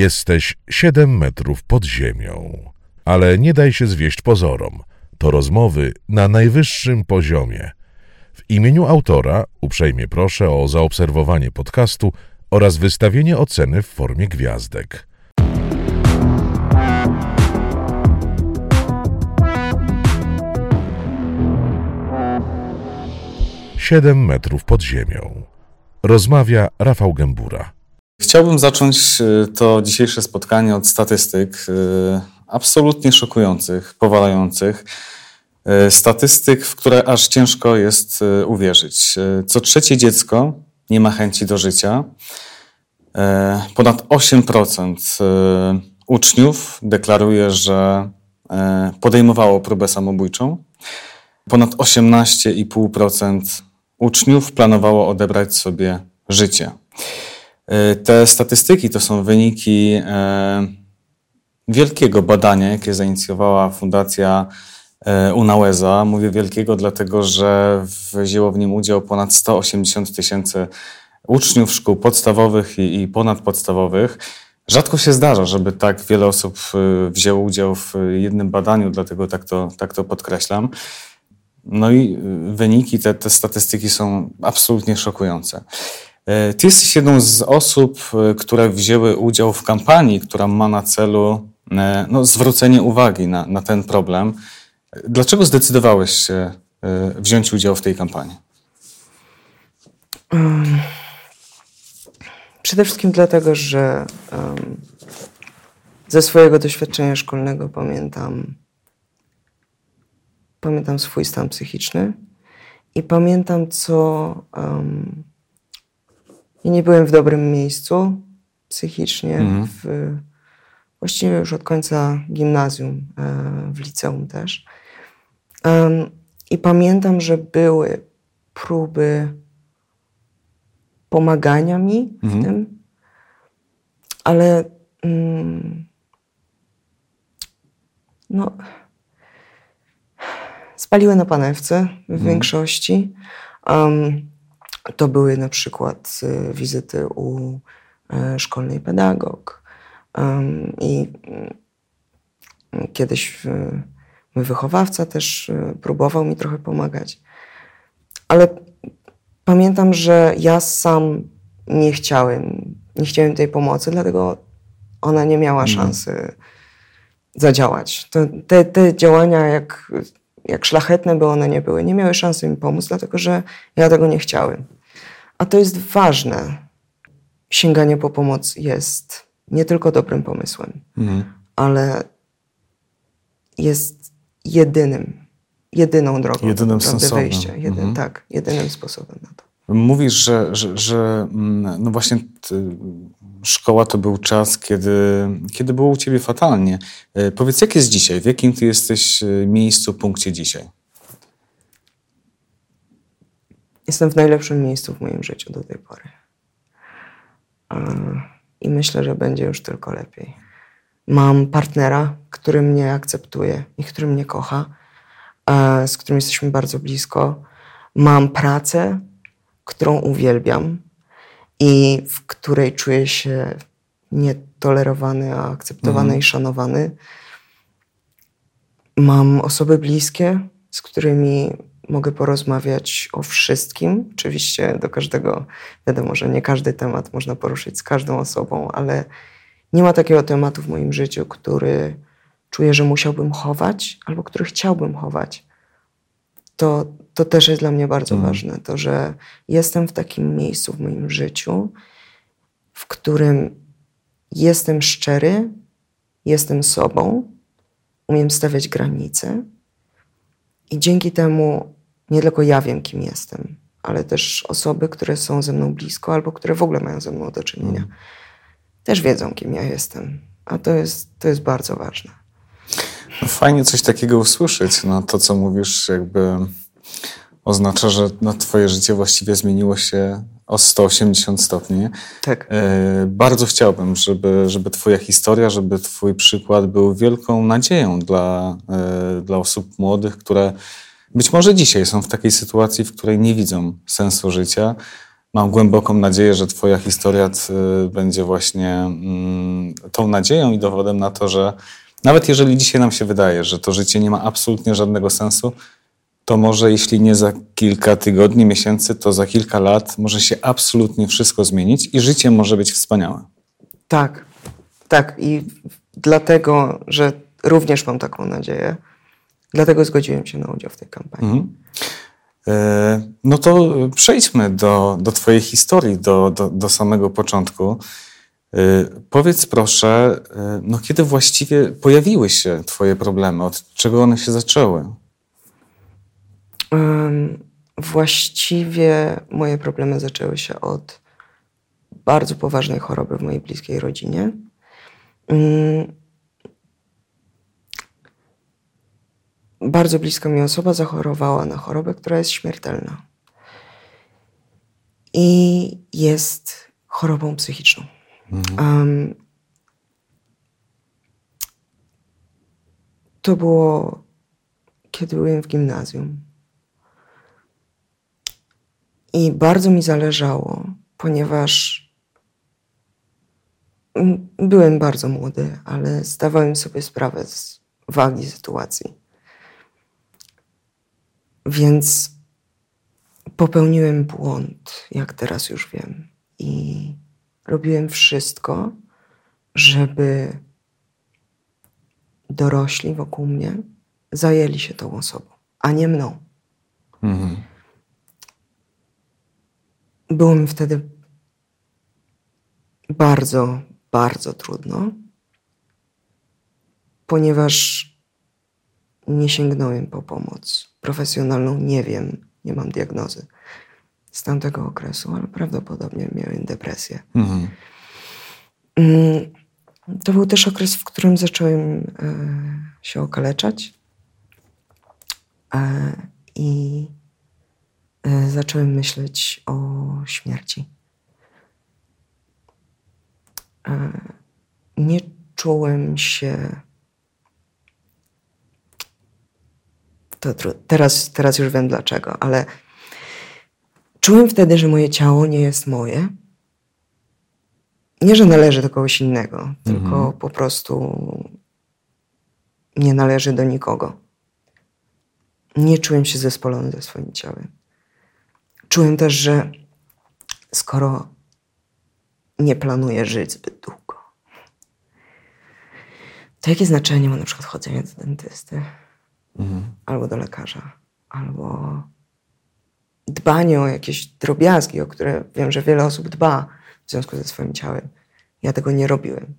Jesteś siedem metrów pod ziemią. Ale nie daj się zwieść pozorom. To rozmowy na najwyższym poziomie. W imieniu autora uprzejmie proszę o zaobserwowanie podcastu oraz wystawienie oceny w formie gwiazdek. Siedem metrów pod ziemią. Rozmawia Rafał Gębura. Chciałbym zacząć y, to dzisiejsze spotkanie od statystyk y, absolutnie szokujących, powalających. Y, statystyk, w które aż ciężko jest uwierzyć. Co trzecie dziecko nie ma chęci do życia. Ponad 8% uczniów deklaruje, że podejmowało próbę samobójczą. Ponad 18,5% uczniów planowało odebrać sobie życie. E, te statystyki to są wyniki e, wielkiego badania, jakie zainicjowała Fundacja e, Unałeza. Mówię wielkiego, dlatego że wzięło w nim udział ponad 180 tysięcy uczniów szkół podstawowych i, i ponadpodstawowych. Rzadko się zdarza, żeby tak wiele osób wzięło udział w jednym badaniu, dlatego tak to, tak to podkreślam. No i wyniki, te, te statystyki są absolutnie szokujące. E, ty jesteś jedną z osób, e, które wzięły udział w kampanii, która ma na celu e, no, zwrócenie uwagi na, na ten problem. Dlaczego zdecydowałeś się wziąć udział w tej kampanii? Przede wszystkim dlatego, że ze swojego doświadczenia szkolnego pamiętam, pamiętam swój stan psychiczny i pamiętam, co um, ja nie byłem w dobrym miejscu psychicznie, mhm. w, właściwie już od końca gimnazjum, e, w liceum też. I pamiętam, że były próby pomagania mi mhm. w tym, ale mm, no, spaliły na panewce w mhm. większości. Um, to były na przykład y, wizyty u e, szkolnej pedagog. I mm, kiedyś mój wychowawca też y, próbował mi trochę pomagać. Ale pamiętam, że ja sam nie chciałem, nie chciałem tej pomocy, dlatego ona nie miała mhm. szansy zadziałać. To, te, te działania, jak jak szlachetne by one nie były, nie miały szansy mi pomóc, dlatego że ja tego nie chciałem. A to jest ważne. Sięganie po pomoc jest nie tylko dobrym pomysłem, mhm. ale jest jedynym, jedyną drogą jedynym do wyjścia. Jedyn, mhm. Tak, jedynym sposobem na to. Mówisz, że, że, że mm, no właśnie szkoła to był czas, kiedy, kiedy było u ciebie fatalnie. E, powiedz, jak jest dzisiaj? W jakim ty jesteś e, miejscu, punkcie dzisiaj? Jestem w najlepszym miejscu w moim życiu do tej pory. I myślę, że będzie już tylko lepiej. Mam partnera, który mnie akceptuje i który mnie kocha, z którym jesteśmy bardzo blisko. Mam pracę, którą uwielbiam i w której czuję się nietolerowany, a akceptowany mhm. i szanowany. Mam osoby bliskie, z którymi mogę porozmawiać o wszystkim. Oczywiście do każdego, wiadomo, że nie każdy temat można poruszyć z każdą osobą, ale nie ma takiego tematu w moim życiu, który czuję, że musiałbym chować albo który chciałbym chować. To, to też jest dla mnie bardzo mm. ważne. To, że jestem w takim miejscu w moim życiu, w którym jestem szczery, jestem sobą, umiem stawiać granice. I dzięki temu nie tylko ja wiem, kim jestem, ale też osoby, które są ze mną blisko albo które w ogóle mają ze mną do czynienia, mm. też wiedzą, kim ja jestem. A to jest, to jest bardzo ważne. No fajnie coś takiego usłyszeć. No, to, co mówisz, jakby oznacza, że no, twoje życie właściwie zmieniło się o 180 stopni. Tak. E, bardzo chciałbym, żeby, żeby twoja historia, żeby twój przykład był wielką nadzieją dla, e, dla osób młodych, które być może dzisiaj są w takiej sytuacji, w której nie widzą sensu życia. Mam głęboką nadzieję, że Twoja historia będzie właśnie mm, tą nadzieją i dowodem na to, że nawet jeżeli dzisiaj nam się wydaje, że to życie nie ma absolutnie żadnego sensu, to może jeśli nie za kilka tygodni, miesięcy, to za kilka lat może się absolutnie wszystko zmienić i życie może być wspaniałe. Tak, tak. I dlatego, że również mam taką nadzieję, dlatego zgodziłem się na udział w tej kampanii. Mhm. E, no to przejdźmy do, do Twojej historii, do, do, do samego początku. E, powiedz proszę, e, no kiedy właściwie pojawiły się Twoje problemy? Od czego one się zaczęły? Właściwie moje problemy zaczęły się od bardzo poważnej choroby w mojej bliskiej rodzinie. Bardzo bliska mi osoba zachorowała na chorobę, która jest śmiertelna. I jest chorobą psychiczną. Mhm. Um, to było, kiedy byłem w gimnazjum. I bardzo mi zależało, ponieważ byłem bardzo młody, ale zdawałem sobie sprawę z wagi sytuacji. Więc popełniłem błąd, jak teraz już wiem. I robiłem wszystko, żeby dorośli wokół mnie zajęli się tą osobą, a nie mną. Mhm. Było mi wtedy bardzo, bardzo trudno, ponieważ nie sięgnąłem po pomoc profesjonalną. Nie wiem, nie mam diagnozy z tamtego okresu, ale prawdopodobnie miałem depresję. Mhm. Mm, to był też okres, w którym zacząłem e, się okaleczać e, i e, zacząłem myśleć o śmierci. Nie czułem się. To teraz, teraz już wiem dlaczego, ale czułem wtedy, że moje ciało nie jest moje. Nie, że należy do kogoś innego, mhm. tylko po prostu nie należy do nikogo. Nie czułem się zespolony ze swoim ciałem. Czułem też, że skoro nie planuję żyć zbyt długo, to jakie znaczenie ma na przykład chodzenie do dentysty, mhm. albo do lekarza, albo dbanie o jakieś drobiazgi, o które wiem, że wiele osób dba w związku ze swoim ciałem. Ja tego nie robiłem.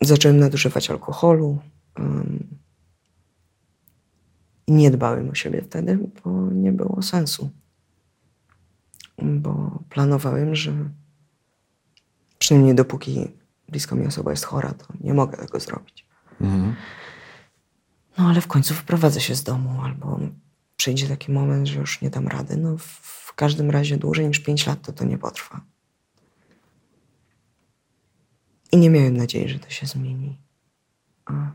zacząłem nadużywać alkoholu. Nie dbałem o siebie wtedy, bo nie było sensu. Bo planowałem, że przynajmniej dopóki blisko mi osoba jest chora, to nie mogę tego zrobić. Mhm. No ale w końcu wyprowadzę się z domu albo przyjdzie taki moment, że już nie dam rady. No w każdym razie dłużej niż 5 lat to to nie potrwa. I nie miałem nadziei, że to się zmieni. A.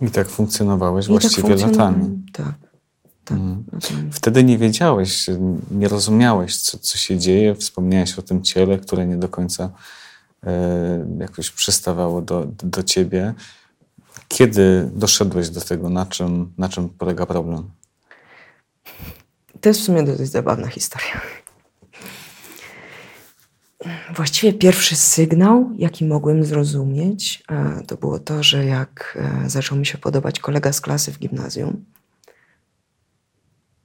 I tak funkcjonowałeś I tak właściwie tak latami. Tak. tak mm. Wtedy nie wiedziałeś, nie rozumiałeś, co, co się dzieje. Wspomniałeś o tym ciele, które nie do końca e, jakoś przystawało do, do ciebie. Kiedy doszedłeś do tego, na czym, na czym polega problem? To jest w sumie dosyć zabawna historia. Właściwie pierwszy sygnał, jaki mogłem zrozumieć, e, to było to, że jak e, zaczął mi się podobać kolega z klasy w gimnazjum,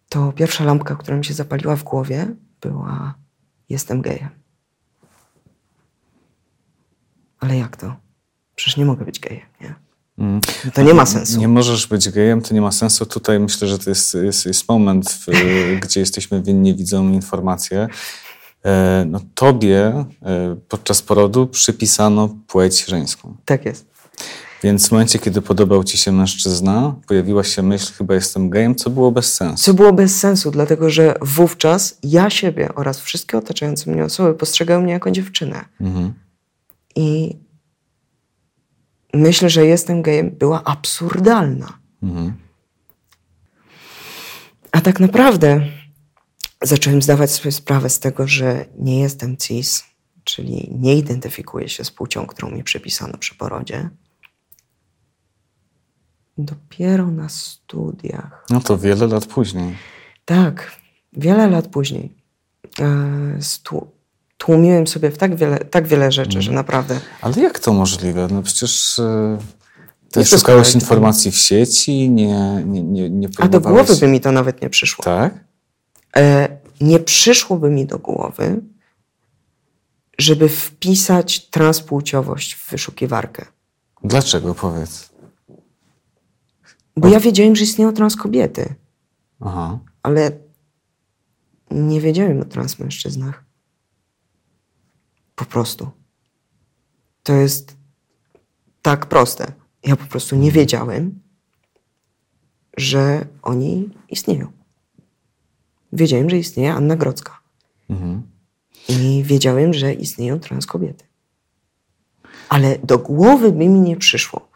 to pierwsza lampka, która mi się zapaliła w głowie, była: Jestem gejem. Ale jak to? Przecież nie mogę być gejem, nie? Mm. To nie ma sensu. Nie możesz być gejem, to nie ma sensu. Tutaj myślę, że to jest, jest, jest moment, w, gdzie jesteśmy winni widzom informację. E, no, tobie e, podczas porodu przypisano płeć żeńską. Tak jest. Więc w momencie, kiedy podobał ci się mężczyzna, pojawiła się myśl, chyba jestem gejem, co było bez sensu. Co było bez sensu, dlatego że wówczas ja siebie oraz wszystkie otaczające mnie osoby postrzegały mnie jako dziewczynę. Mhm. I myślę, że jestem gejem, była absurdalna. Mhm. A tak naprawdę zacząłem zdawać sobie sprawę z tego, że nie jestem cis, czyli nie identyfikuję się z płcią, którą mi przypisano przy porodzie. Dopiero na studiach. No to wiele lat później. Tak, wiele lat później. E, stu- tłumiłem sobie w tak wiele, tak wiele rzeczy, że naprawdę. Ale jak to możliwe? No przecież e, ty Nie szukałeś informacji w sieci, nie, nie, nie, nie A do próbowałeś... głowy by mi to nawet nie przyszło. Tak? E, nie przyszłoby mi do głowy, żeby wpisać transpłciowość w wyszukiwarkę. Dlaczego, powiedz? Bo ja wiedziałem, że istnieją transkobiety, Aha. ale nie wiedziałem o transmężczyznach. Po prostu. To jest tak proste. Ja po prostu nie wiedziałem, że oni istnieją. Wiedziałem, że istnieje Anna Grodzka. Mhm. I wiedziałem, że istnieją transkobiety. Ale do głowy by mi nie przyszło.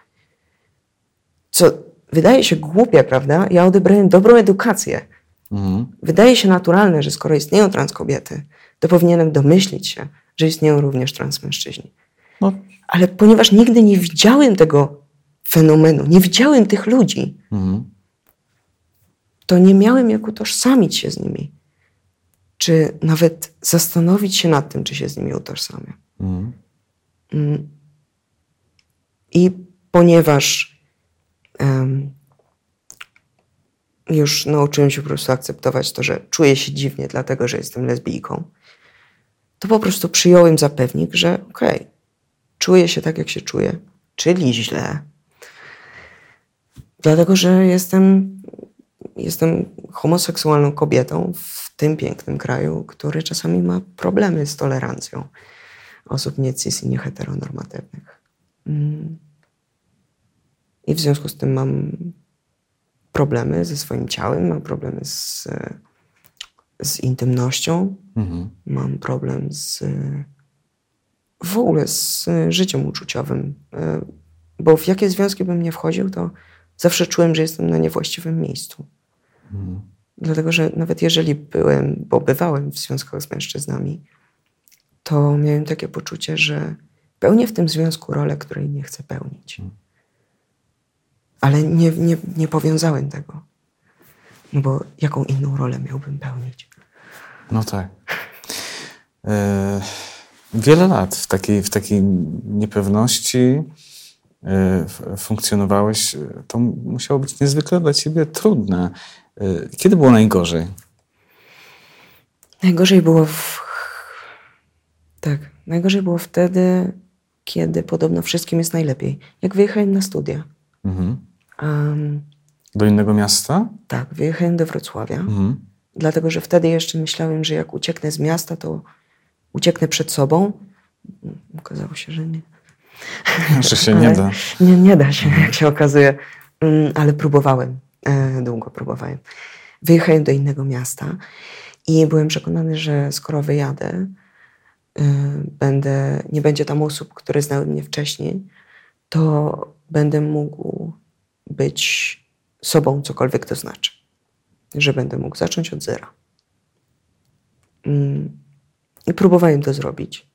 Co wydaje się głupie, prawda? Ja odebrałem dobrą edukację. Mhm. Wydaje się naturalne, że skoro istnieją transkobiety, to powinienem domyślić się, że istnieją również transmężczyźni. No, Ale ponieważ nigdy nie widziałem tego fenomenu, nie widziałem tych ludzi, mhm. to nie miałem jak utożsamić się z nimi. Czy nawet zastanowić się nad tym, czy się z nimi utożsamiam. Mhm. Mm. I ponieważ em, już nauczyłem się po prostu akceptować to, że czuję się dziwnie, dlatego że jestem lesbijką, to po prostu przyjąłem za pewnik, że okej, czuję się tak, jak się czuję, czyli źle. Dlatego, że jestem, jestem homoseksualną kobietą w tym pięknym kraju, który czasami ma problemy z tolerancją osób nie cis i nieheteronormatywnych. Mm. I w związku z tym mam problemy ze swoim ciałem, mam problemy z, z intymnością, Mhm. mam problem z w ogóle z życiem uczuciowym. E, Bo w jakie związki bym nie wchodził, to zawsze czułem, że jestem na niewłaściwym miejscu. Mhm. Dlatego, że nawet jeżeli byłem, bo bywałem w związkach z mężczyznami, to miałem takie poczucie, że pełnię w tym związku rolę, której nie chcę pełnić. Ale nie, nie, nie powiązałem tego. No bo jaką inną rolę miałbym pełnić? No tak. E, wiele lat w takiej, w takiej niepewności e, funkcjonowałeś. To musiało być niezwykle dla ciebie trudne. E, kiedy było najgorzej? Najgorzej było w... Tak, najgorzej było wtedy, kiedy podobno wszystkim jest najlepiej. Jak wyjechałem na studia. Mhm. Em, Do innego miasta? tak, wyjechałem do Wrocławia. Mhm. Dlatego, że wtedy jeszcze myślałem, że jak ucieknę z miasta, to ucieknę przed sobą. Okazało się, że nie. Że się nie da. Nie, nie da się, jak się okazuje. Mm, Ale próbowałem. E, Długo próbowałem. Wyjechałem do innego miasta i byłem przekonany, że skoro wyjadę, e, będę, nie będzie tam osób, które znały mnie wcześniej, to będę mógł być sobą, cokolwiek to znaczy. Że będę mógł zacząć od zera. Mm, I próbowałem to zrobić.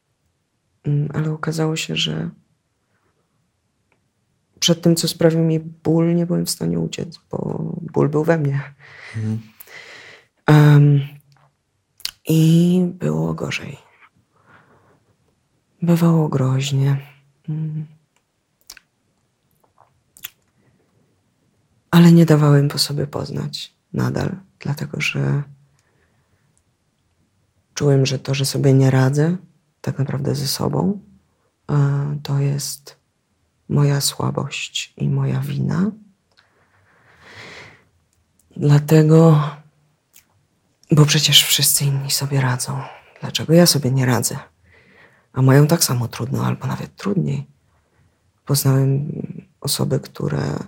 Mm, Ale okazało się, że przed tym, co sprawił mi ból, nie byłem w stanie uciec, bo ból był we mnie. Em, I było gorzej. Bywało groźnie. Ale nie dawałem po sobie poznać nadal, dlatego że czułem, że to, że sobie nie radzę tak naprawdę ze sobą, e, to jest moja słabość i moja wina. Dlatego, bo przecież wszyscy inni sobie radzą. Dlaczego ja sobie nie radzę? A mają tak samo trudno, albo nawet trudniej. Poznałem osoby, które,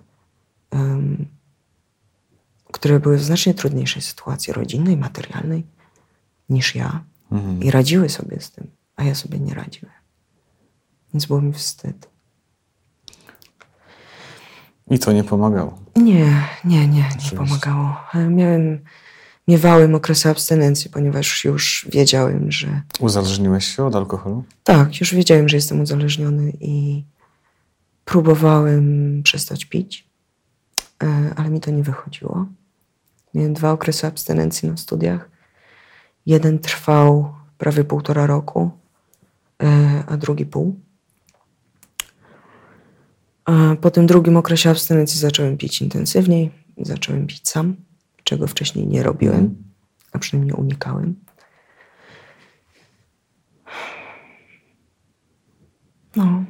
które były w znacznie trudniejszej sytuacji rodzinnej, materialnej niż ja Mhm. i radziły sobie z tym, a ja sobie nie radziłem. Więc było mi wstyd. I to nie pomagało. Nie, nie, nie, nie pomagało. E, Miałem, miewałem okresy abstynencji, ponieważ już wiedziałem, że Uzależniłeś się od alkoholu? tak, już wiedziałem, że jestem uzależniony i próbowałem przestać pić, ale mi to nie wychodziło. Miałem dwa okresy abstynencji na studiach. Jeden trwał prawie półtora roku, e, a drugi pół. A po tym drugim okresie abstynencji zacząłem pić intensywniej. Zacząłem pić sam, czego wcześniej nie robiłem, a przynajmniej unikałem. No,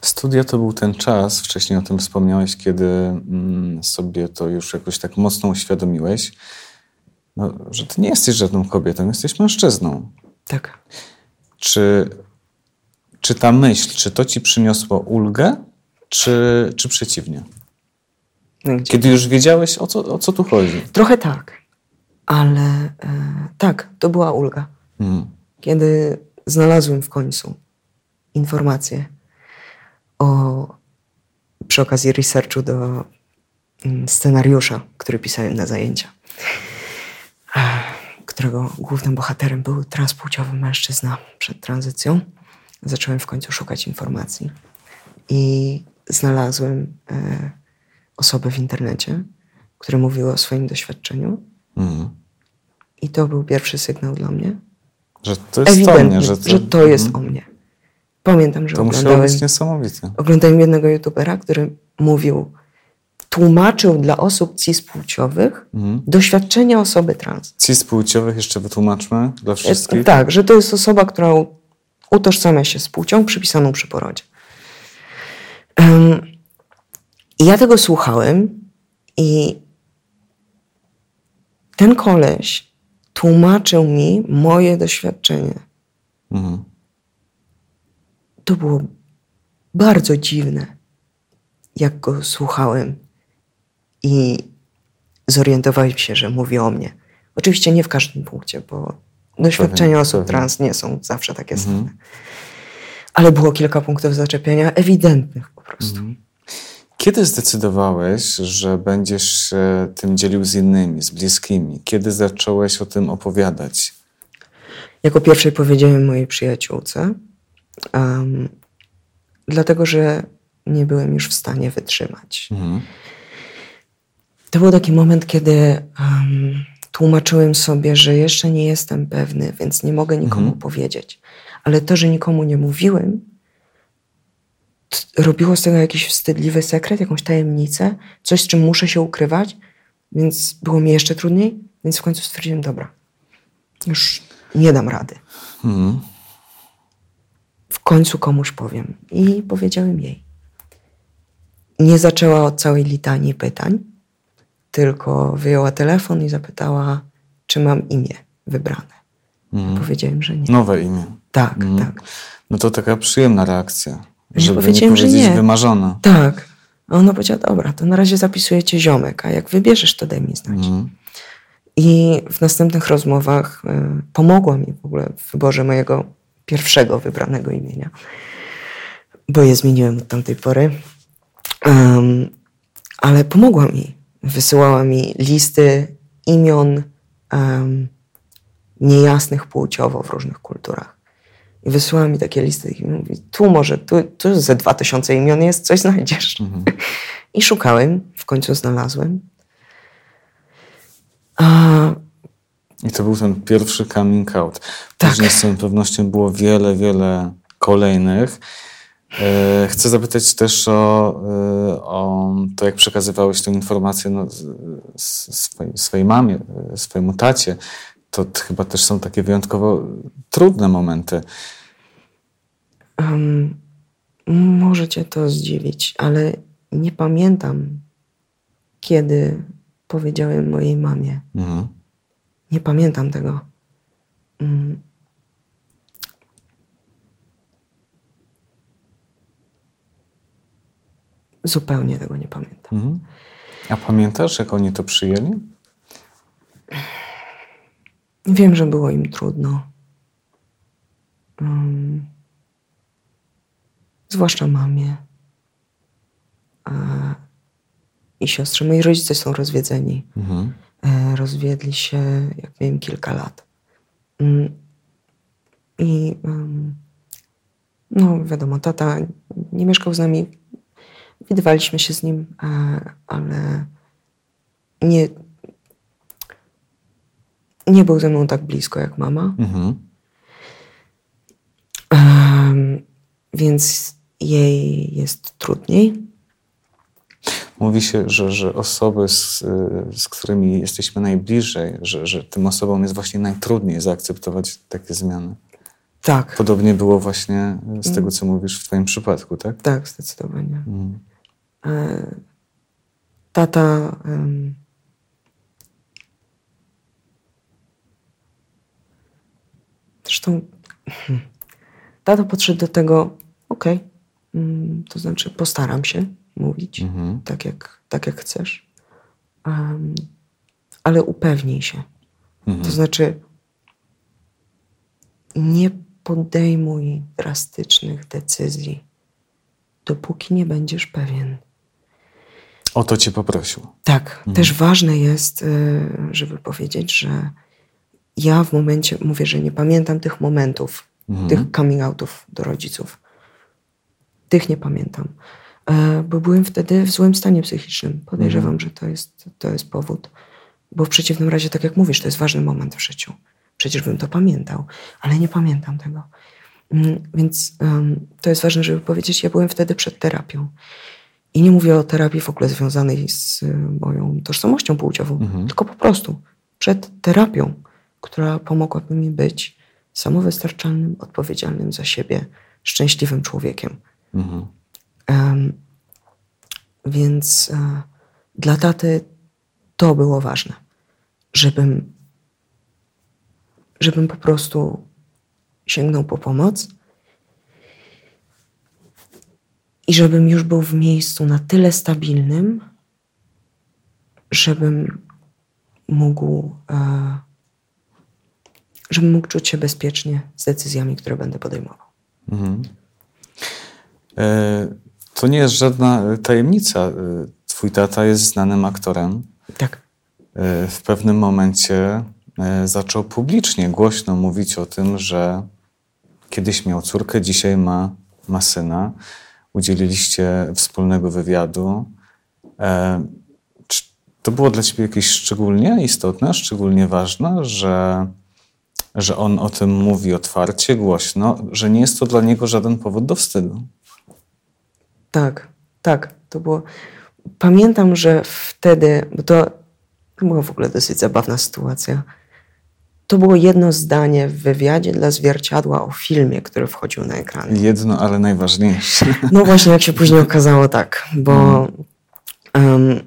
Studia to był ten czas, wcześniej o tym wspomniałeś, kiedy mm, sobie to już jakoś tak mocno uświadomiłeś, no, że ty nie jesteś żadną kobietą, jesteś mężczyzną. tak. Czy, czy ta myśl, czy to ci przyniosło ulgę, czy, czy przeciwnie? No, Kiedy już wiedziałeś, o co, o co tu chodzi? Trochę tak, ale e, tak, to była ulga. Mm. Kiedy znalazłem w końcu informacje o, przy okazji researchu do mm, scenariusza, który pisałem na zajęcia, e, którego głównym bohaterem był transpłciowy mężczyzna przed tranzycją, zacząłem w końcu szukać informacji i znalazłem e, osobę w internecie, które mówiły o swoim doświadczeniu Mm. i to był pierwszy sygnał dla mnie, Że to jest ewidentny, to mnie, że że to, to, jest Mhm. o mnie. Pamiętam, że To musiało oglądałem, być niesamowite. oglądałem jednego youtubera, który mówił, tłumaczył dla osób cispłciowych Mhm. doświadczenia osoby trans. Cis-płciowych jeszcze wytłumaczmy dla wszystkich. Tak, że to jest osoba, która utożsamia się z płcią przypisaną przy porodzie. I ja tego słuchałem i ten koleś tłumaczył mi moje doświadczenie. Mhm. To było bardzo dziwne, jak go słuchałem i zorientowałem się, że mówi o mnie. Oczywiście nie w każdym punkcie, bo doświadczenia osób pewnie. trans nie są zawsze takie same. Ale było kilka punktów zaczepienia ewidentnych po prostu. Kiedy zdecydowałeś, że będziesz się tym dzielił z innymi, z bliskimi? Kiedy zacząłeś o tym opowiadać? Jako pierwszej powiedziałem mojej przyjaciółce, em, dlatego że nie byłem już w stanie wytrzymać. Mhm. To był taki moment, kiedy em, tłumaczyłem sobie, że jeszcze nie jestem pewny, więc nie mogę nikomu powiedzieć. Ale to, że nikomu nie mówiłem, robiło z tego jakiś wstydliwy sekret, jakąś tajemnicę, coś, z czym muszę się ukrywać, więc było mi jeszcze trudniej. Więc w końcu stwierdziłem, dobra, już nie dam rady. Mhm. W końcu komuś powiem. I powiedziałem jej. Nie zaczęła od całej litanii pytań, tylko wyjęła telefon i zapytała, czy mam imię wybrane. Powiedziałem, że nie. Nowe imię. Tak, tak. No to taka przyjemna reakcja. Żeby nie powiedziałem, że nie. wymarzona. Tak. A ona powiedziała, dobra, to na razie zapisuję ziomek, a jak wybierzesz, to daj mi znać. Mhm. I w następnych rozmowach y, pomogła mi w ogóle w wyborze mojego pierwszego wybranego imienia, bo je zmieniłem od tamtej pory. Em, ale pomogła mi. Wysyłała mi listy imion em, niejasnych płciowo w różnych kulturach. I wysyłała mi takie listy i mówi, tu może, tu, tu ze dwa tysiące imion jest, coś znajdziesz. I szukałem, w końcu znalazłem. A I to był ten pierwszy coming out. Tak. Później z całą pewnością było wiele, wiele kolejnych. E, Chcę zapytać też o, e, o to, jak przekazywałeś tę informację no, swojej, swojej mamie, e, swojemu tacie. To chyba też są takie wyjątkowo trudne momenty. Może cię to zdziwić, ale nie pamiętam, kiedy powiedziałem mojej mamie. Mhm. Nie pamiętam tego. Mm. Zupełnie tego nie pamiętam. Mhm. A pamiętasz, jak oni to przyjęli? Wiem, że było im trudno. Mm. Zwłaszcza mamie. A, I siostrze. Moi rodzice są rozwiedzeni. Mhm. E, rozwiedli się, jak miałem kilka lat. Mm. I no wiadomo, tata nie mieszkał z nami. Widywaliśmy się z nim, e, ale nie, nie był ze mną tak blisko jak mama. Mhm. Um, więc jej jest trudniej. Mówi się, że, że osoby, z, z którymi jesteśmy najbliżej, że, że tym osobom jest właśnie najtrudniej zaakceptować takie zmiany. Tak. Podobnie było właśnie z tego, co mówisz w Twoim przypadku, tak? Tak, zdecydowanie. Mm. E, tata. Um, zresztą tata podszedł do tego, okej, okay, mm, to znaczy postaram się mówić mhm. tak, jak, tak, jak chcesz, um, ale upewnij się. Mhm. To znaczy nie podejmuj drastycznych decyzji, dopóki nie będziesz pewien. O to cię poprosił. Tak. Mhm. Też ważne jest, y, żeby powiedzieć, że ja w momencie, mówię, że nie pamiętam tych momentów, mhm. tych coming outów do rodziców. Tych nie pamiętam, bo byłem wtedy w złym stanie psychicznym. Podejrzewam, mhm. że to jest, to jest powód. Bo w przeciwnym razie, tak jak mówisz, to jest ważny moment w życiu. Przecież bym to pamiętał, ale nie pamiętam tego. Mm, więc um, to jest ważne, żeby powiedzieć, ja byłem wtedy przed terapią. I nie mówię o terapii w ogóle związanej z y, moją tożsamością płciową, mhm. tylko po prostu przed terapią, która pomogłaby mi być samowystarczalnym, odpowiedzialnym za siebie, szczęśliwym człowiekiem. Mhm. Więc uh, dla taty to było ważne, żebym żebym po prostu sięgnął po pomoc i żebym już był w miejscu na tyle stabilnym, żebym mógł, e, żebym mógł czuć się bezpiecznie z decyzjami, które będę podejmował. Mhm. E, to nie jest żadna tajemnica. E, twój tata jest znanym aktorem. Tak. E, w pewnym momencie E, zaczął publicznie, głośno mówić o tym, że kiedyś miał córkę, dzisiaj ma, ma syna. Udzieliliście wspólnego wywiadu. E, czy to było dla ciebie jakieś szczególnie istotne, szczególnie ważne, że, że on o tym mówi otwarcie, głośno, że nie jest to dla niego żaden powód do wstydu? Tak, tak. To było. Pamiętam, że wtedy, bo to była w ogóle dosyć zabawna sytuacja to było jedno zdanie w wywiadzie dla zwierciadła o filmie, który wchodził na ekran. Jedno, ale najważniejsze. No właśnie, jak się później okazało, tak, bo um,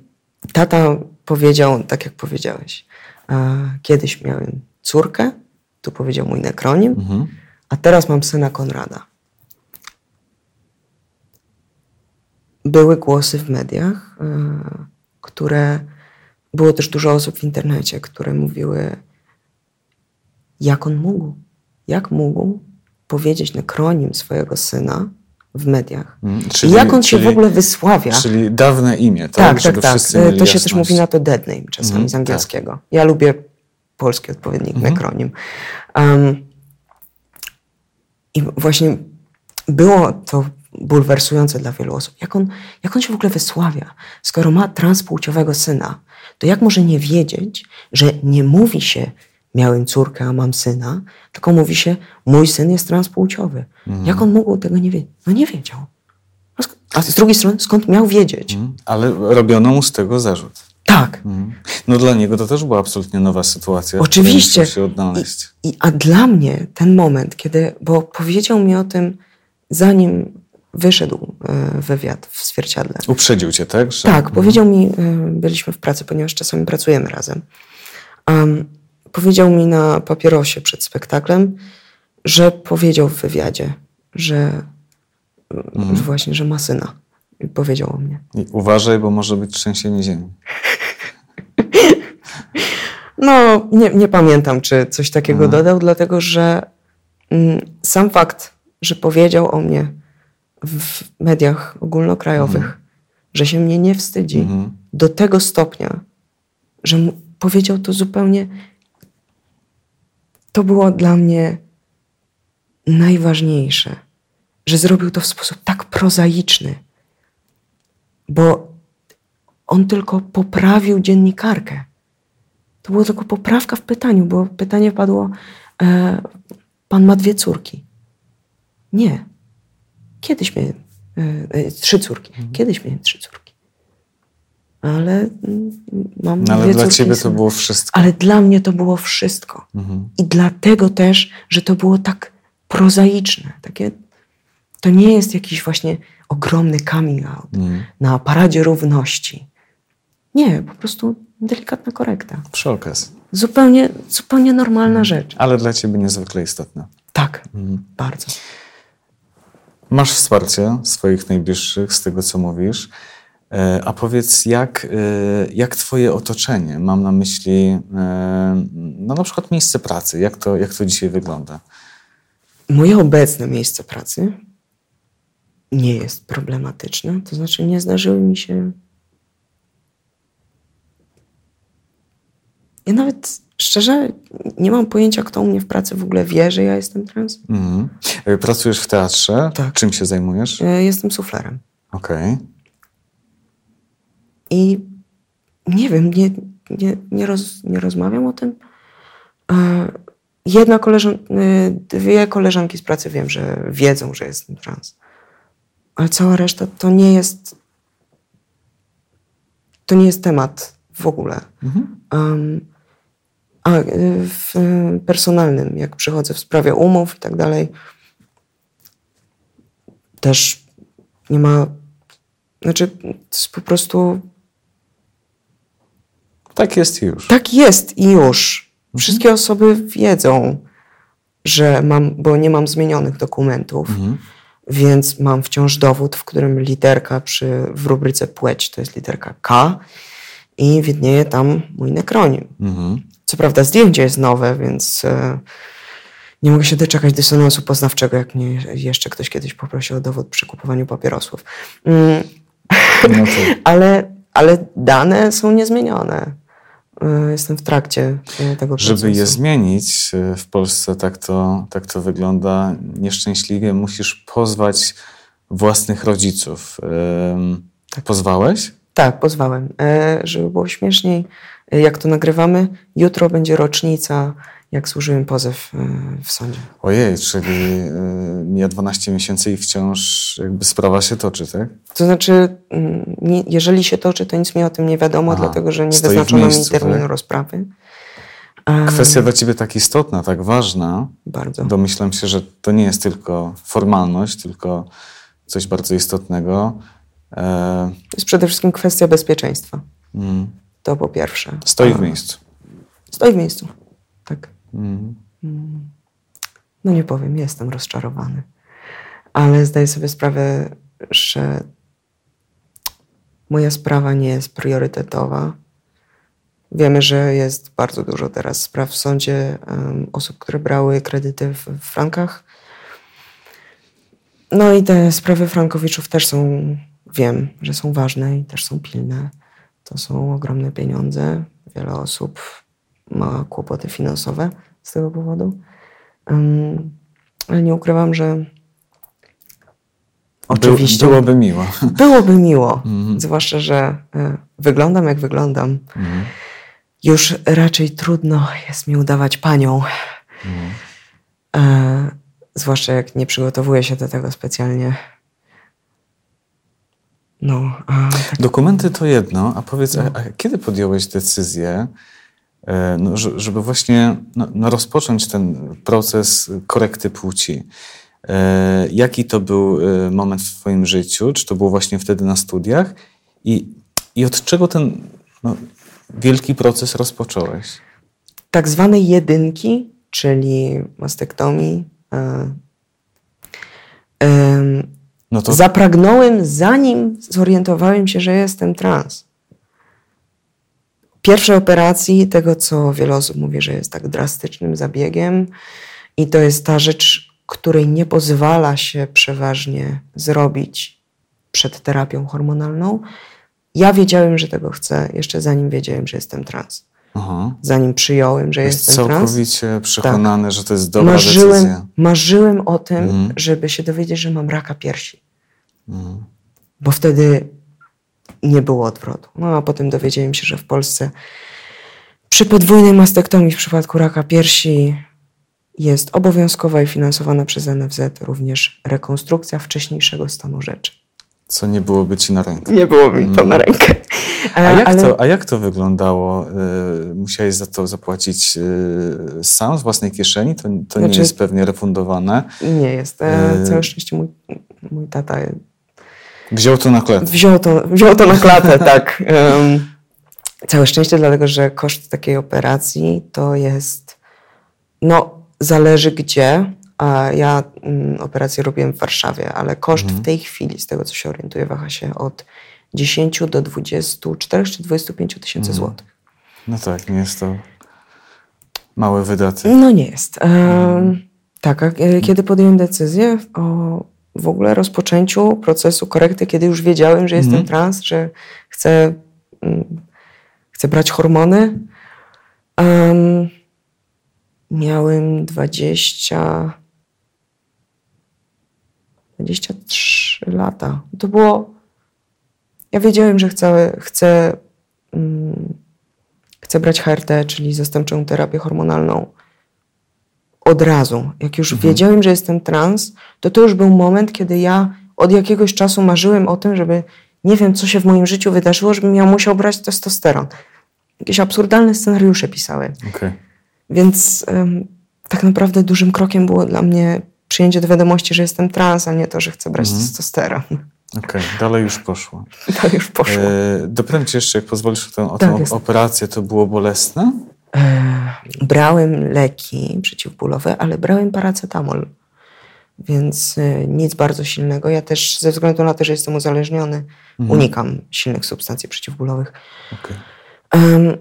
tata powiedział, tak jak powiedziałeś, uh, kiedyś miałem córkę, tu powiedział mój nekronim, mhm. a teraz mam syna Konrada. Były głosy w mediach, uh, które było też dużo osób w internecie, które mówiły, jak on mógł, jak mógł powiedzieć nekronim swojego syna w mediach. Hmm, czyli, I jak on czyli, się w ogóle wysławia. Czyli dawne imię, tak? Tak, tak, tak. To się też mówi na to dead name czasami hmm, z tak. angielskiego. Tak. Ja lubię polski odpowiednik hmm. nekronim. Um, I właśnie było to bulwersujące dla wielu osób. Jak on, jak on się w ogóle wysławia? Skoro ma transpłciowego syna, to jak może nie wiedzieć, że nie mówi się miałem córkę, a mam syna, tylko mówi się, mój syn jest transpłciowy. Mhm. Jak on mógł tego nie wiedzieć? No nie wiedział. A z drugiej strony, skąd miał wiedzieć? Mhm. Ale robiono mu z tego zarzut. Tak. Mhm. No dla niego to też była absolutnie nowa sytuacja. Oczywiście. Się odnaleźć. I, I, a dla mnie ten moment, kiedy, bo powiedział mi o tym, zanim wyszedł e, wywiad w zwierciadle. Uprzedził cię, tak? Że... Tak, powiedział mi, e, byliśmy w pracy, ponieważ czasami pracujemy razem. Um, powiedział mi na papierosie przed spektaklem, że powiedział w wywiadzie, że mhm. właśnie, że ma syna. I powiedział o mnie. I uważaj, bo może być trzęsienie ziemi. no, nie, nie pamiętam, czy coś takiego mhm. dodał, dlatego że mm, sam fakt, że powiedział o mnie w mediach ogólnokrajowych, mhm. że się mnie nie wstydzi mhm. do tego stopnia, że powiedział to zupełnie. To było dla mnie najważniejsze, że zrobił to w sposób tak prozaiczny, bo on tylko poprawił dziennikarkę. To była tylko poprawka w pytaniu, bo pytanie padło: e, Pan ma dwie córki. Nie. Kiedyś miałem e, e, trzy córki. Mhm. Kiedyś miałem trzy córki. Ale mm, mam No, ale dla ciebie to było wszystko. Ale dla mnie to było wszystko. Mhm. I dlatego też, że to było tak prozaiczne. Takie, to nie jest jakiś właśnie ogromny coming out Mhm. na paradzie równości. Nie, po prostu delikatna korekta. Przy okazji. Zupełnie, zupełnie normalna rzecz. Ale dla ciebie niezwykle istotne. Tak, Mhm. bardzo. Masz wsparcie swoich najbliższych z tego, co mówisz. E, A powiedz, jak, e, jak twoje otoczenie, mam na myśli e, no na przykład miejsce pracy, jak to, jak to dzisiaj wygląda? Moje obecne miejsce pracy nie jest problematyczne. To znaczy, nie zdarzyły mi się. Ja nawet szczerze nie mam pojęcia, kto u mnie w pracy w ogóle wie, że ja jestem trans. Mhm. E, Pracujesz w teatrze? Tak. Czym się zajmujesz? E, Jestem suflerem. Okej. I nie wiem, nie, nie, nie, roz, nie rozmawiam o tym. E, Jedna koleżan, dwie koleżanki z pracy wiem, że wiedzą, że jestem trans. Ale cała reszta to nie jest. To nie jest temat w ogóle. Mhm. Um, a e, w e, personalnym, jak przychodzę w sprawie umów i tak dalej, też nie ma. Znaczy, to jest po prostu Tak jest już. tak jest i już. Wszystkie osoby wiedzą, że mam, bo nie mam zmienionych dokumentów, Mhm. więc mam wciąż dowód, w którym literka przy, w rubryce płeć to jest literka K i widnieje tam mój nekronim. Mhm. Co prawda zdjęcie jest nowe, więc e, nie mogę się doczekać dysonansu poznawczego, jak mnie jeszcze ktoś kiedyś poprosił o dowód przy kupowaniu papierosów. Mm, No ale, ale dane są niezmienione. Y, Jestem w trakcie y, tego procesu. żeby je zmienić e, w Polsce, tak to, tak to wygląda nieszczęśliwie, musisz pozwać własnych rodziców. Em, Pozwałeś? Tak, pozwałem. E, Żeby było śmieszniej, e, jak to nagrywamy, jutro będzie rocznica, jak złożyłem pozew e, w sądzie. Ojej, czyli y, mija 12 miesięcy i wciąż jakby sprawa się toczy, tak? To znaczy, mm, nie, jeżeli się toczy, to nic mi o tym nie wiadomo, Aha, dlatego że nie wyznaczono mi miejscu, terminu tak? rozprawy. Kwestia dla ciebie tak istotna, tak ważna. Bardzo. Domyślam się, że to nie jest tylko formalność, tylko coś bardzo istotnego. E, To jest przede wszystkim kwestia bezpieczeństwa. mm, To po pierwsze. stoi w miejscu. Stoi w miejscu. Tak. Mm. No nie powiem, jestem rozczarowany. Ale zdaję sobie sprawę, że moja sprawa nie jest priorytetowa. Wiemy, że jest bardzo dużo teraz spraw w sądzie em, osób, które brały kredyty w, w frankach. No i te sprawy frankowiczów też są, wiem, że są ważne i też są pilne. To są ogromne pieniądze. Wiele osób ma kłopoty finansowe z tego powodu. Ale nie ukrywam, że oczywiście By, byłoby miło. byłoby miło, Mhm. zwłaszcza, że e, wyglądam jak wyglądam. Mhm. Już raczej trudno jest mi udawać panią. Mhm. E, zwłaszcza jak nie przygotowuję się do tego specjalnie. No, a tak Dokumenty to jedno, a powiedz, a, a kiedy podjąłeś decyzję, e, no, że- żeby właśnie no, no, rozpocząć ten proces korekty płci? E, Jaki to był e, moment w Twoim życiu? Czy to było właśnie wtedy na studiach? I, i od czego ten no, wielki proces rozpocząłeś? tak zwanej jedynki, czyli mastektomii, No to Zapragnąłem, zanim zorientowałem się, że jestem trans. Pierwszej operacji, tego co wiele osób mówi, że jest tak drastycznym zabiegiem, i to jest ta rzecz, której nie pozwala się przeważnie zrobić przed terapią hormonalną. Ja wiedziałem, że tego chcę, jeszcze zanim wiedziałem, że jestem trans. Aha. zanim przyjąłem, że Jest jestem trans. całkowicie przekonany, że to jest dobra Marzyłem, decyzja. marzyłem o tym, Mhm. żeby się dowiedzieć, że mam raka piersi. Mhm. Bo wtedy nie było odwrotu. No a potem dowiedziałem się, że w Polsce przy podwójnej mastektomii w przypadku raka piersi jest obowiązkowa i finansowana przez NFZ również rekonstrukcja wcześniejszego stanu rzeczy. Co nie byłoby ci na rękę. Nie było mi to na rękę. A E, jak, ale- to, a jak to wyglądało? Y, Musiałeś za to zapłacić y, sam z własnej kieszeni? To, to nie Znaczy- jest pewnie refundowane. Nie jest. E, E, Całe szczęście mój, mój tata Wziął to na klet. wziął to, wziął to na klatę, tak. Całe szczęście, dlatego że koszt takiej operacji to jest, no zależy gdzie, a ja mm, operację robiłem w Warszawie, ale koszt w tej chwili, z tego co się orientuję, waha się od 10 do 24 czy 25 tysięcy złotych. No tak, nie jest to małe wydaty. No nie jest. Em, Tak, a e, kiedy podjąłem decyzję o w ogóle rozpoczęciu procesu korekty, kiedy już wiedziałem, że jestem trans, że chcę, mm, chcę brać hormony, em, miałem 20, 23 lata. To było. Ja wiedziałem, że chcę, chcę, mm, chcę brać HRT, czyli zastępczą terapię hormonalną od razu. Jak już wiedziałem, że jestem trans, to to już był moment, kiedy ja od jakiegoś czasu marzyłem o tym, żeby nie wiem, co się w moim życiu wydarzyło, żebym ja musiał brać testosteron. Jakieś absurdalne scenariusze pisałem. Okej. Więc em, tak naprawdę dużym krokiem było dla mnie przyjęcie do wiadomości, że jestem trans, a nie to, że chcę brać testosteron. Okej, dalej już poszło. To już poszło. E, dopytam cię jeszcze, jak pozwolisz o tę, o Tak, tę operację, to było bolesne? Brałem leki przeciwbólowe, ale brałem paracetamol, więc y, nic bardzo silnego. Ja też ze względu na to, że jestem uzależniony, unikam silnych substancji przeciwbólowych. Okej. Em,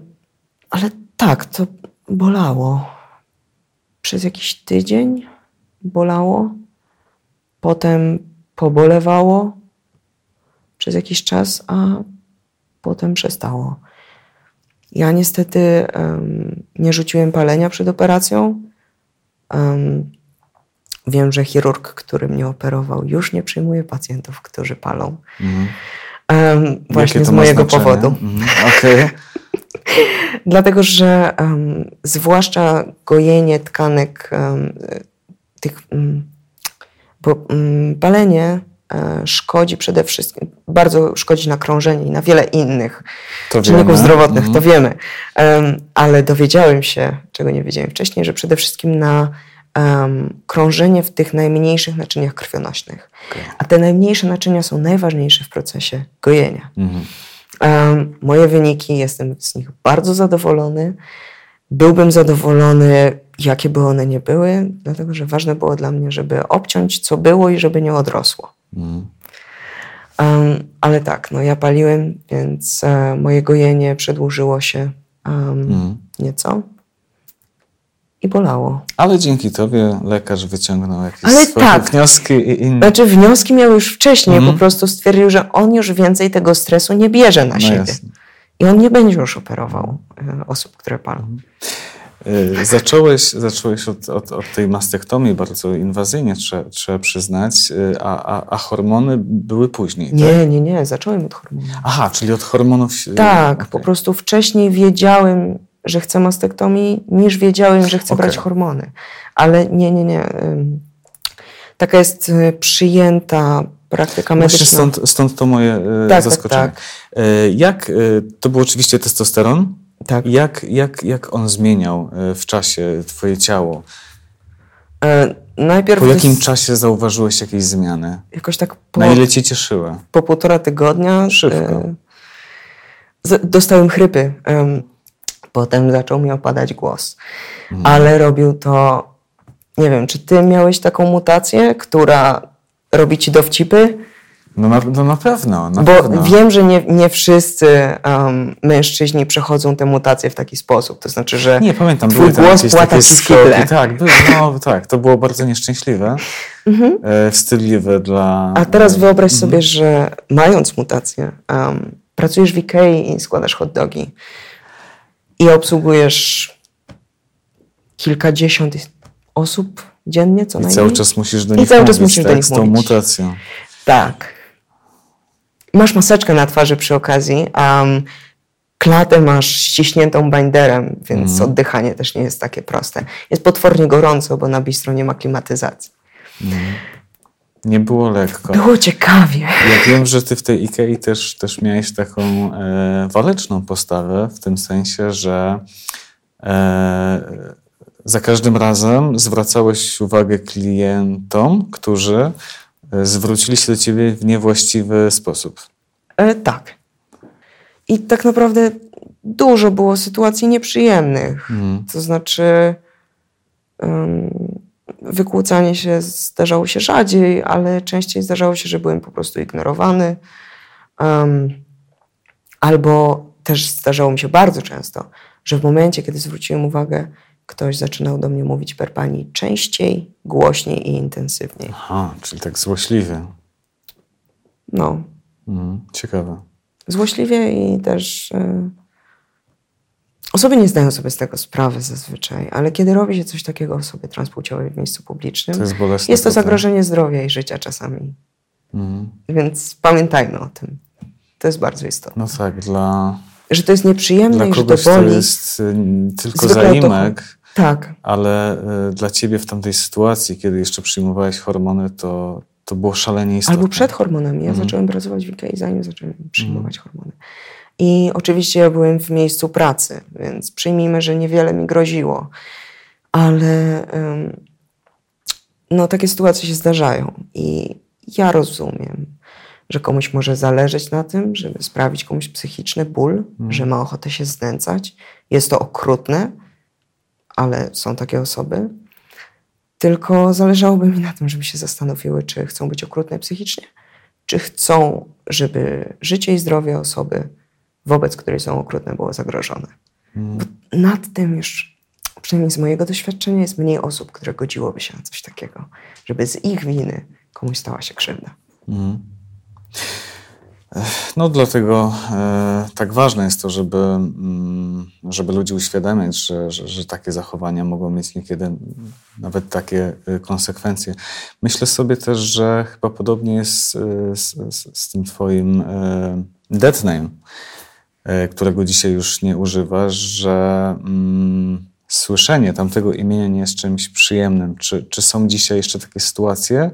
ale tak, to bolało. Przez jakiś tydzień bolało, potem pobolewało przez jakiś czas, a potem przestało. Ja niestety em, nie rzuciłem palenia przed operacją. Em, wiem, że chirurg, który mnie operował, już nie przyjmuje pacjentów, którzy palą. Mhm. Jakie właśnie z mojego znaczenie? powodu. Mhm. Okej. Dlatego, że zwłaszcza gojenie tkanek tych, mm, bo mm, palenie szkodzi przede wszystkim, bardzo szkodzi na krążenie i na wiele innych To czynników wiemy. zdrowotnych, Mhm. to wiemy. Em, ale dowiedziałem się, czego nie wiedziałem wcześniej, że przede wszystkim na em, krążenie w tych najmniejszych naczyniach krwionośnych. A te najmniejsze naczynia są najważniejsze w procesie gojenia. Mhm. Em, moje wyniki, jestem z nich bardzo zadowolony. Byłbym zadowolony, jakie by one nie były, dlatego że ważne było dla mnie, żeby obciąć, co było i żeby nie odrosło. Mhm. Em, ale tak, no ja paliłem, więc e, moje gojenie przedłużyło się em, Mhm. nieco i bolało. Ale dzięki tobie lekarz wyciągnął jakieś Ale swoje tak. wnioski i inne. Znaczy wnioski miał już wcześniej, Mhm. po prostu stwierdził, że on już więcej tego stresu nie bierze na No siebie. jasne. I on nie będzie już operował e, osób, które palą. Y, Zacząłeś, zacząłeś od, od, od tej mastektomii bardzo inwazyjnie, trzeba, trzeba przyznać, y, a, a, a hormony były później. Tak? Nie, nie, nie, zacząłem od hormonów. Aha, czyli od hormonów. Tak, okej. po prostu wcześniej wiedziałem, że chcę mastektomii, niż wiedziałem, że chcę Okej. brać hormony. Ale nie, nie, nie. Taka jest y, przyjęta praktyka Właśnie medyczna. stąd, stąd to moje y, tak, zaskoczenie. tak. Y, Jak, to był oczywiście testosteron. Tak. Jak, jak, jak on zmieniał y, w czasie twoje ciało? E, Najpierw Po jakim jest czasie zauważyłeś jakieś zmiany? jakoś tak po, Na ile cię cieszyły? po półtora tygodnia Szybko. e, z- dostałem chrypy. Em, Potem zaczął mi opadać głos. Mhm. Ale robił to, nie wiem, czy ty miałeś taką mutację, która robi ci dowcipy? No na, no na pewno, na Bo pewno. wiem, że nie, nie wszyscy um, mężczyźni przechodzą te mutacje w taki sposób. To znaczy, że Nie, pamiętam, twój były tam głos płata takie skoki. Tak, no, tak, to było bardzo nieszczęśliwe, e, wstydliwe dla... Mhm. A teraz wyobraź sobie, że mając mutację, um, pracujesz w Ikei i składasz hot dogi. i obsługujesz kilkadziesiąt osób dziennie, co I najmniej. cały czas musisz do I nich cały mówić, czas musisz do tak, nich z tą mówić. mutacją. Tak. Masz maseczkę na twarzy przy okazji, a um, klatę masz ściśniętą binderem, więc Mhm. oddychanie też nie jest takie proste. Jest potwornie gorąco, bo na bistro nie ma klimatyzacji. Nie było lekko. Było ciekawie. Ja wiem, że ty w tej Ikei też, też miałeś taką e, waleczną postawę, w tym sensie, że e, za każdym razem zwracałeś uwagę klientom, którzy zwrócili się do ciebie w niewłaściwy sposób. E, tak. I tak naprawdę dużo było sytuacji nieprzyjemnych. Mhm. To znaczy, um, wykłócanie się zdarzało się rzadziej, ale częściej zdarzało się, że byłem po prostu ignorowany. Um, albo też zdarzało mi się bardzo często, że w momencie, kiedy zwróciłem uwagę, ktoś zaczynał do mnie mówić per pani częściej, głośniej i intensywniej. Aha, czyli tak złośliwy. No, Mhm. Ciekawe. złośliwie i też. Y, osoby nie zdają sobie z tego sprawy zazwyczaj, ale kiedy robi się coś takiego osobie transpłciowej w miejscu publicznym, To jest bolesne. jest to zagrożenie zdrowia i życia czasami. Mhm. Więc pamiętajmy o tym. To jest bardzo istotne. No tak, dla, Że to jest nieprzyjemne dla i że to kogoś to boli. jest y, tylko Zwykle zaimek, Tak, ale y, dla ciebie w tamtej sytuacji, kiedy jeszcze przyjmowałeś hormony, to, to było szalenie istotne. albo przed hormonami. Ja Mhm. zacząłem pracować w IKEA zanim zacząłem przyjmować hormony. I oczywiście ja byłem w miejscu pracy, więc przyjmijmy, że niewiele mi groziło. Ale no, takie sytuacje się zdarzają. I ja rozumiem, że komuś może zależeć na tym, żeby sprawić komuś psychiczny ból, że ma ochotę się znęcać. Jest to okrutne, ale są takie osoby. Tylko zależałoby mi na tym, żeby się zastanowiły, czy chcą być okrutne psychicznie, czy chcą, żeby życie i zdrowie osoby, wobec której są okrutne, było zagrożone. Bo nad tym już, przynajmniej z mojego doświadczenia, jest mniej osób, które godziłoby się na coś takiego, żeby z ich winy komuś stała się krzywda. No dlatego e, tak ważne jest to, żeby, mm, żeby ludzi uświadamiać, że, że, że takie zachowania mogą mieć niekiedy nawet takie e, konsekwencje. Myślę sobie też, że chyba podobnie jest e, z, z, z tym twoim e, name, e, którego dzisiaj już nie używasz, że mm, słyszenie tamtego imienia nie jest czymś przyjemnym. Czy, czy są dzisiaj jeszcze takie sytuacje,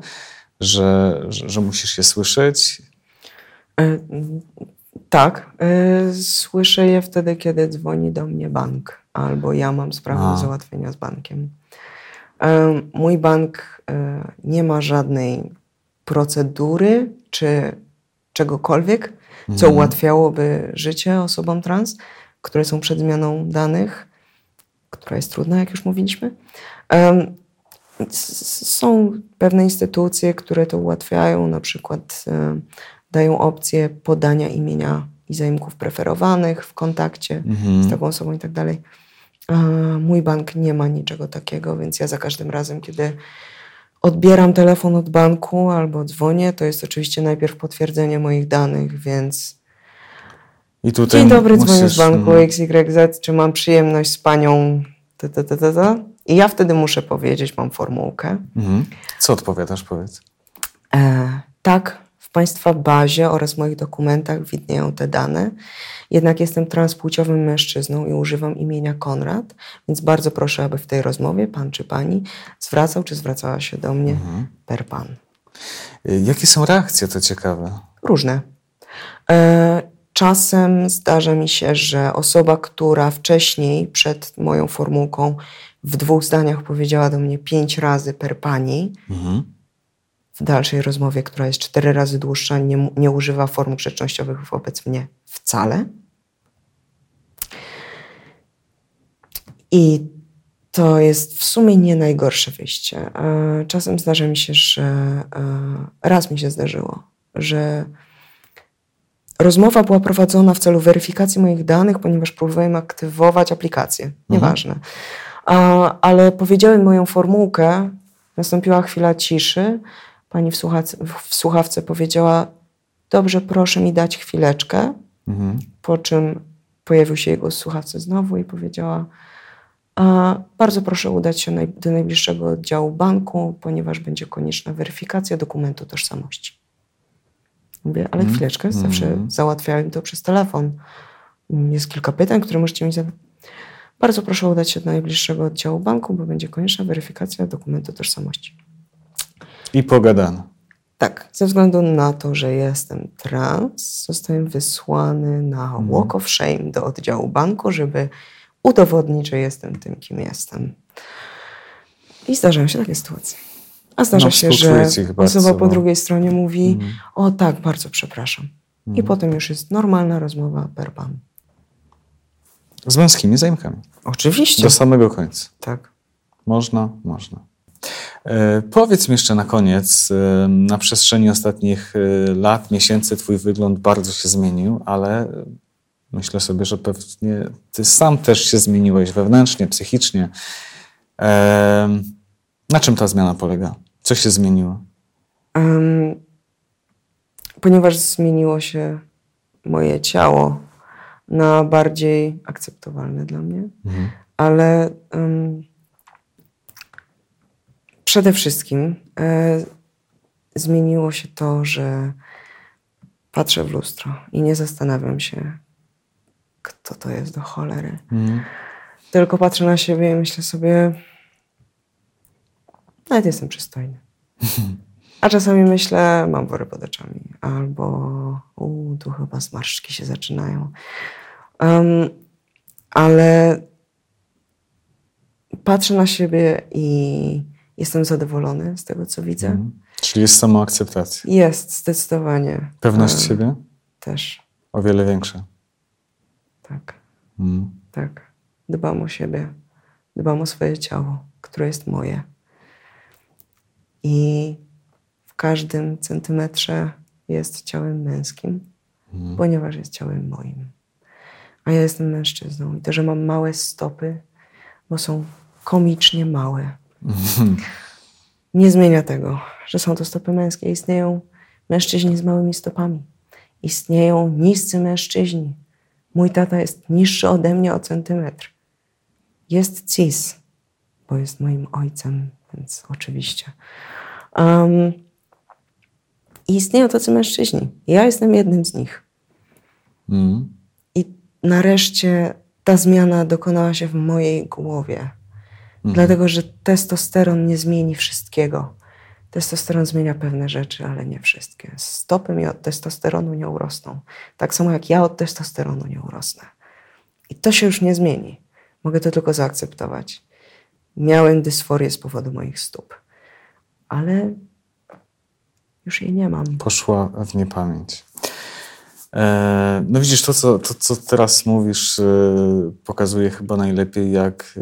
że, że, że musisz je słyszeć? E, Tak, e, słyszę je wtedy, kiedy dzwoni do mnie bank, albo ja mam sprawę do załatwienia z bankiem. E, Mój bank nie ma żadnej procedury czy czegokolwiek, co ułatwiałoby życie osobom trans, które są przed zmianą danych, która jest trudna, jak już mówiliśmy. Są pewne instytucje, które to ułatwiają, na przykład dają opcję podania imienia i zaimków preferowanych w kontakcie z taką osobą i tak dalej. Mój bank nie ma niczego takiego, więc ja za każdym razem, kiedy odbieram telefon od banku albo dzwonię, to jest oczywiście najpierw potwierdzenie moich danych, więc I tutaj dzień dobry, dzwonię musisz, z banku mm, XYZ, czy mam przyjemność z panią ta, ta, ta, ta, ta? I ja wtedy muszę powiedzieć, mam formułkę. mhm. Co odpowiadasz, powiedz? E, tak, Państwa bazie oraz moich dokumentach widnieją te dane. Jednak jestem transpłciowym mężczyzną i używam imienia Konrad, więc bardzo proszę, aby w tej rozmowie pan czy pani zwracał czy zwracała się do mnie per pan. Y, Jakie są reakcje, to ciekawe? Różne. E, czasem zdarza mi się, że osoba, która wcześniej przed moją formułką w dwóch zdaniach powiedziała do mnie pięć razy per pani, Mhm. W dalszej rozmowie, która jest cztery razy dłuższa, nie, nie używa form grzecznościowych wobec mnie wcale. I to jest w sumie nie najgorsze wyjście. E, Czasem zdarza mi się, że e, raz mi się zdarzyło, że rozmowa była prowadzona w celu weryfikacji moich danych, ponieważ próbowałem aktywować aplikację. Nieważne. A, ale powiedziałem moją formułkę, nastąpiła chwila ciszy. Pani w, słuchac- w słuchawce powiedziała: Dobrze, proszę mi dać chwileczkę. Mhm. Po czym pojawił się jego słuchawce znowu i powiedziała: a Bardzo proszę udać się naj, do najbliższego oddziału banku, ponieważ będzie konieczna weryfikacja dokumentu tożsamości. Mówię, ale Mm. chwileczkę, zawsze Mm. załatwiałem to przez telefon. Jest kilka pytań, które możecie mi zadać. Bardzo proszę udać się do najbliższego oddziału banku, bo będzie konieczna weryfikacja dokumentu tożsamości. I pogadano. Tak, ze względu na to, że jestem trans, zostałem wysłany na Mhm. Walk of Shame do oddziału banku, żeby udowodnić, że jestem tym, kim jestem. I zdarzają się takie sytuacje. A zdarza No, się, że osoba po drugiej stronie mówi: Mhm. O tak, bardzo przepraszam. I potem już jest normalna rozmowa per pan. Z męskimi zajmkami. Oczywiście. Do samego końca. Tak. Można, można. E, powiedz mi jeszcze na koniec, e, na przestrzeni ostatnich e, lat, miesięcy Twój wygląd bardzo się zmienił, ale myślę sobie, że pewnie Ty sam też się zmieniłeś wewnętrznie, psychicznie. Na czym ta zmiana polega? Co się zmieniło? Em, ponieważ zmieniło się moje ciało na bardziej akceptowalne dla mnie, Mhm. ale em, przede wszystkim e, zmieniło się to, że patrzę w lustro i nie zastanawiam się, kto to jest do cholery. Mhm. Tylko patrzę na siebie i myślę sobie, nawet jestem przystojny. A czasami myślę, mam wory pod oczami, albo u, tu chyba zmarszczki się zaczynają. Em, ale patrzę na siebie i jestem zadowolony z tego, co widzę. Mhm. Czyli jest samoakceptacja. Jest, zdecydowanie. Pewność Em, siebie Też, o wiele większa. tak, Mhm. tak. Dbam o siebie, dbam o swoje ciało, które jest moje. I w każdym centymetrze jest ciałem męskim, Mhm. ponieważ jest ciałem moim. A ja jestem mężczyzną. I to, że mam małe stopy, bo są komicznie małe. nie zmienia tego, że są to stopy męskie. Istnieją mężczyźni z małymi stopami. Istnieją niscy mężczyźni. Mój tata jest niższy ode mnie o centymetr. Jest cis, bo jest moim ojcem, więc oczywiście. Um, istnieją tacy mężczyźni. Ja jestem jednym z nich. Mhm. I nareszcie ta zmiana dokonała się w mojej głowie. Dlatego, że testosteron nie zmieni wszystkiego. Testosteron zmienia pewne rzeczy, ale nie wszystkie. Stopy mi od testosteronu nie urosną. Tak samo jak ja od testosteronu nie urosnę. I to się już nie zmieni. Mogę to tylko zaakceptować. Miałem dysforię z powodu moich stóp, ale już jej nie mam. poszła w niepamięć. E, no widzisz, to co, to, co teraz mówisz, e, pokazuje chyba najlepiej, jak,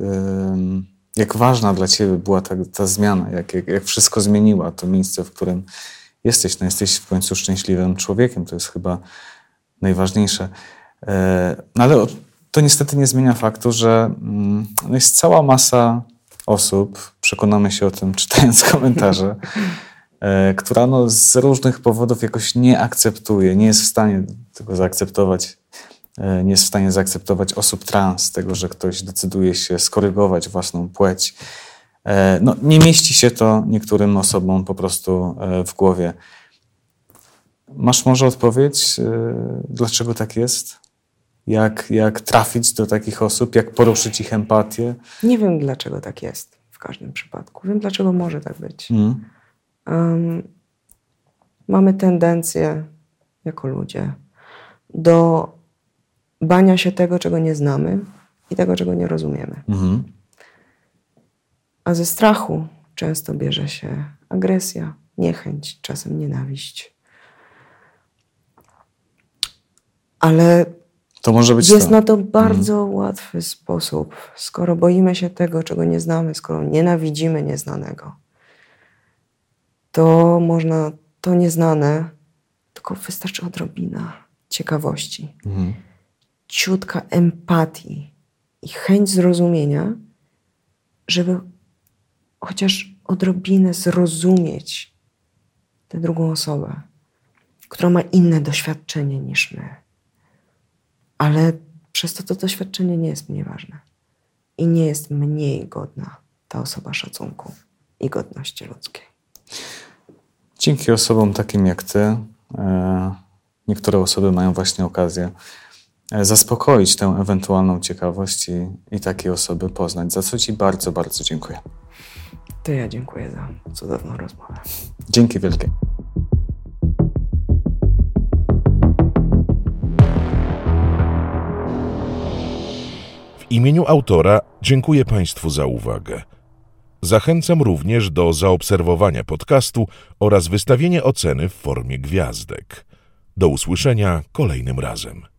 jak ważna dla ciebie była ta, ta zmiana, jak, jak, jak wszystko zmieniła to miejsce, w którym jesteś. No jesteś w końcu szczęśliwym człowiekiem, to jest chyba najważniejsze. E, no ale to niestety nie zmienia faktu, że mm, no jest cała masa osób, przekonamy się o tym czytając komentarze, e, która no z różnych powodów jakoś nie akceptuje, nie jest w stanie tego zaakceptować, nie jest w stanie zaakceptować osób trans, tego, że ktoś decyduje się skorygować własną płeć. E, No, nie mieści się to niektórym osobom po prostu e, w głowie. Masz może odpowiedź, e, dlaczego tak jest? Jak, jak trafić do takich osób, jak poruszyć ich empatię? Nie wiem, dlaczego tak jest w każdym przypadku. Wiem, dlaczego może tak być. Mm. Em, mamy tendencję jako ludzie do bania się tego, czego nie znamy i tego, czego nie rozumiemy. Mhm. A ze strachu często bierze się agresja, niechęć, czasem nienawiść. Ale To może być jest to. na to bardzo łatwy sposób. Skoro boimy się tego, czego nie znamy, skoro nienawidzimy nieznanego, to można to nieznane, tylko wystarczy odrobina ciekawości, Mhm. Ciutka empatii i chęć zrozumienia, żeby chociaż odrobinę zrozumieć tę drugą osobę, która ma inne doświadczenie niż my. Ale przez to to doświadczenie nie jest mniej ważne. I nie jest mniej godna ta osoba szacunku i godności ludzkiej. Dzięki osobom takim jak ty, e, niektóre osoby mają właśnie okazję zaspokoić tę ewentualną ciekawość i, i takie osoby poznać, za co ci bardzo, bardzo dziękuję. To ja dziękuję za cudowną rozmowę. Dzięki wielkie. W imieniu autora dziękuję Państwu za uwagę. Zachęcam również do zaobserwowania podcastu oraz wystawienia oceny w formie gwiazdek. Do usłyszenia kolejnym razem.